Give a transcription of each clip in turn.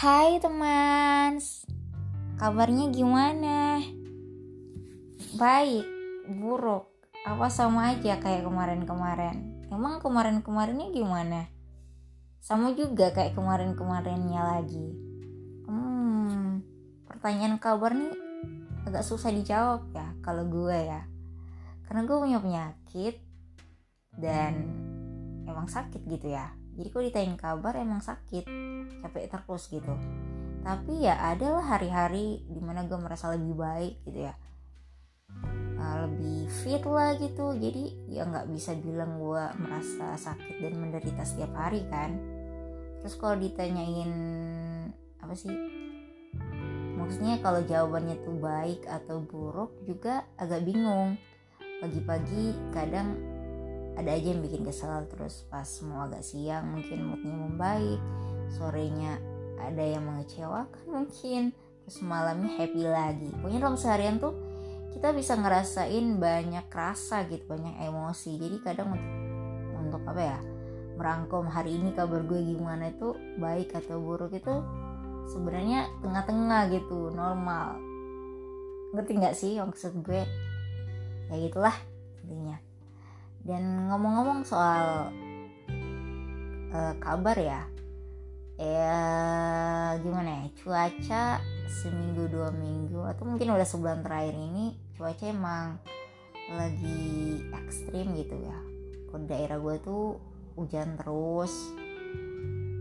Hai teman, kabarnya gimana? Baik, buruk, apa sama aja kayak kemarin-kemarin? Emang kemarin-kemarinnya gimana? Sama juga kayak kemarin-kemarinnya lagi. Hmm, pertanyaan kabar nih agak susah dijawab ya kalau gue ya. Karena gue punya penyakit dan emang sakit gitu ya jadi kalau ditanyain kabar emang sakit capek terus gitu. Tapi ya adalah hari-hari di mana gue merasa lebih baik gitu ya. Uh, lebih fit lah gitu. Jadi ya nggak bisa bilang gue merasa sakit dan menderita setiap hari kan. Terus kalau ditanyain apa sih? Maksudnya kalau jawabannya tuh baik atau buruk juga agak bingung. Pagi-pagi kadang ada aja yang bikin kesel terus pas mau agak siang mungkin moodnya membaik sorenya ada yang mengecewakan mungkin terus malamnya happy lagi. Pokoknya dalam seharian tuh kita bisa ngerasain banyak rasa gitu banyak emosi. Jadi kadang untuk, untuk apa ya merangkum hari ini kabar gue gimana itu baik atau buruk itu sebenarnya tengah-tengah gitu normal. Ngerti nggak sih maksud gue? Ya gitulah intinya dan ngomong-ngomong soal uh, kabar ya ya gimana ya cuaca seminggu dua minggu atau mungkin udah sebulan terakhir ini cuaca emang lagi ekstrim gitu ya. Ke daerah gue tuh hujan terus.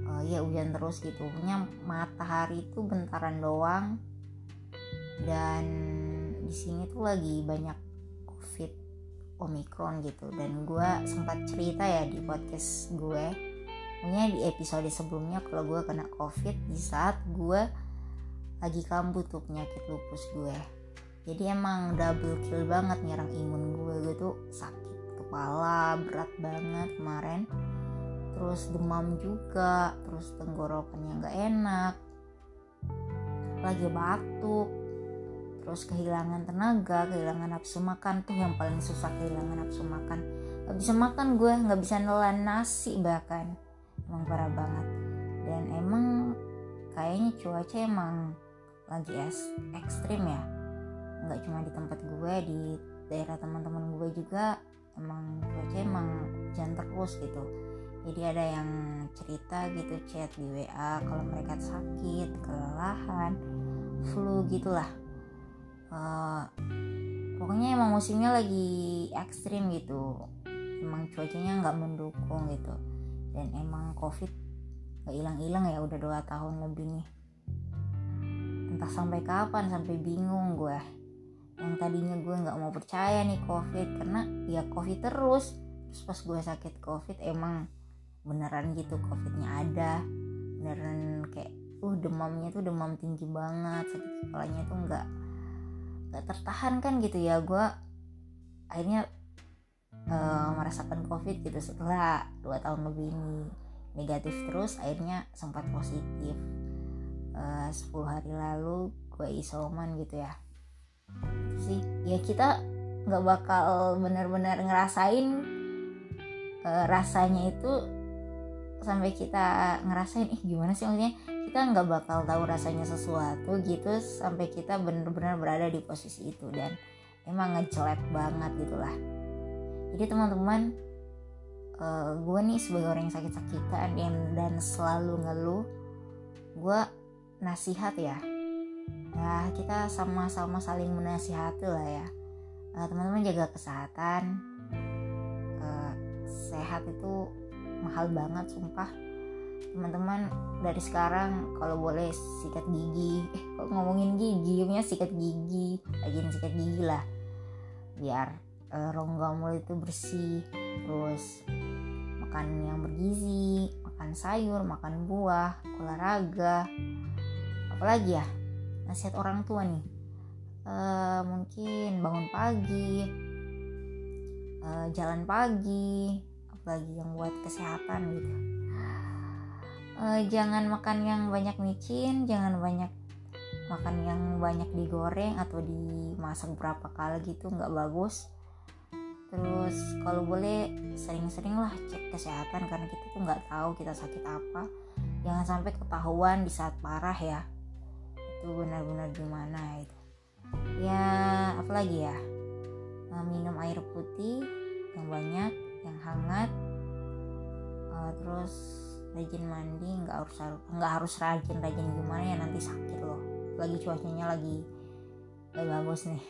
Uh, ya hujan terus gitu. Punya matahari itu bentaran doang. Dan di sini tuh lagi banyak Omikron gitu. Dan gue sempat cerita ya di podcast gue. Punya di episode sebelumnya kalau gue kena covid di saat gue lagi kambuh tuh penyakit lupus gue jadi emang double kill banget nyerang imun gue gue tuh sakit kepala berat banget kemarin. Terus demam juga terus tenggorokannya nggak enak. Lagi batuk terus kehilangan tenaga kehilangan nafsu makan tuh yang paling susah kehilangan nafsu makan. Gak bisa makan gue nggak bisa nelan nasi bahkan. Emang parah banget. Dan emang kayaknya cuaca emang lagi es ekstrim ya. Nggak cuma di tempat gue di daerah teman-teman gue juga emang cuaca emang hujan terus gitu. Jadi ada yang cerita gitu chat di WA kalau mereka sakit kelelahan flu gitulah uh, pokoknya emang musimnya lagi ekstrim gitu. Emang cuacanya nggak mendukung gitu. Dan emang covid gak hilang-hilang ya udah dua tahun lebih nih. Entah sampai kapan sampai bingung gue. Yang tadinya gue nggak mau percaya nih covid karena ya covid terus. Terus pas gue sakit covid emang beneran gitu covidnya ada. Beneran kayak uh demamnya tuh demam tinggi banget. Sakit kepalanya tuh nggak gak tertahan kan gitu ya gue akhirnya uh, merasakan covid gitu setelah dua tahun lebih ini negatif terus akhirnya sempat positif. Uh, 10 hari lalu gue isoman gitu ya. Sih ya kita nggak bakal benar-benar ngerasain uh, rasanya itu sampai kita ngerasain ih gimana sih maksudnya kita nggak bakal tahu rasanya sesuatu gitu sampai kita benar-benar berada di posisi itu dan emang ngejelek banget gitulah. Jadi teman-teman uh, eh, gue nih sebagai orang yang sakit-sakitan dan, dan selalu ngeluh gue nasihat ya. Ya kita sama-sama saling menasihati lah ya. Uh, teman-teman jaga kesehatan. Uh, sehat itu mahal banget sumpah teman-teman dari sekarang kalau boleh sikat gigi. Eh kok ngomongin gigi? Punya sikat gigi. Lagi sikat gigi lah. Biar uh, rongga mulut itu bersih. Terus makan yang bergizi makan sayur makan buah olahraga. Apalagi ya? Nasihat orang tua nih. Uh, mungkin bangun pagi uh, jalan pagi apalagi yang buat kesehatan gitu uh, jangan makan yang banyak micin jangan banyak makan yang banyak digoreng atau dimasak berapa kali gitu nggak bagus. Terus kalau boleh sering-sering lah cek kesehatan karena kita tuh nggak tahu kita sakit apa. Jangan sampai ketahuan di saat parah ya. Itu benar-benar gimana itu. Ya apalagi ya? Uh, minum air putih yang banyak yang hangat. Uh, terus rajin mandi nggak harus nggak harus rajin rajin gimana ya nanti sakit loh. Lagi cuacanya lagi gak bagus nih.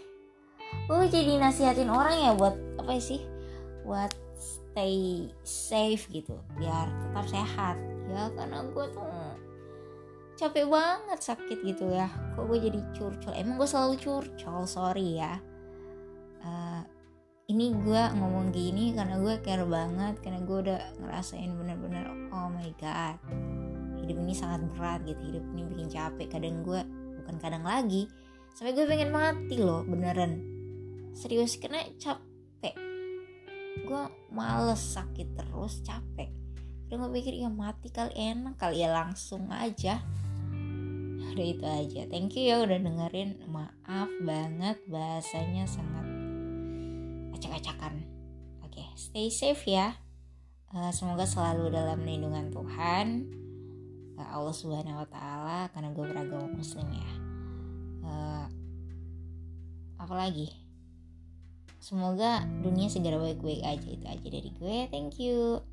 Gue jadi nasihatin orang ya buat apa sih buat stay safe gitu biar tetap sehat. Ya karena gue tuh capek banget sakit gitu ya. Kok gue jadi curcol? Emang gue selalu curcol sorry ya. Uh, ini gue ngomong gini karena gue care banget karena gue udah ngerasain bener-bener oh my god hidup ini sangat berat gitu hidup ini bikin capek kadang gue bukan kadang lagi sampai gue pengen mati loh beneran. Serius karena capek. Gue males sakit terus capek. Udah gue pikir ya mati kali enak kali ya langsung aja. Udah itu aja. Thank you ya udah dengerin. Maaf banget bahasanya sangat acak-acakan. Oke okay, stay safe ya. Uh, semoga selalu dalam lindungan Tuhan uh, Allah Subhanahu Wa Taala karena gue beragama Muslim ya. Uh, apalagi semoga dunia segera baik-baik aja itu aja dari gue. Thank you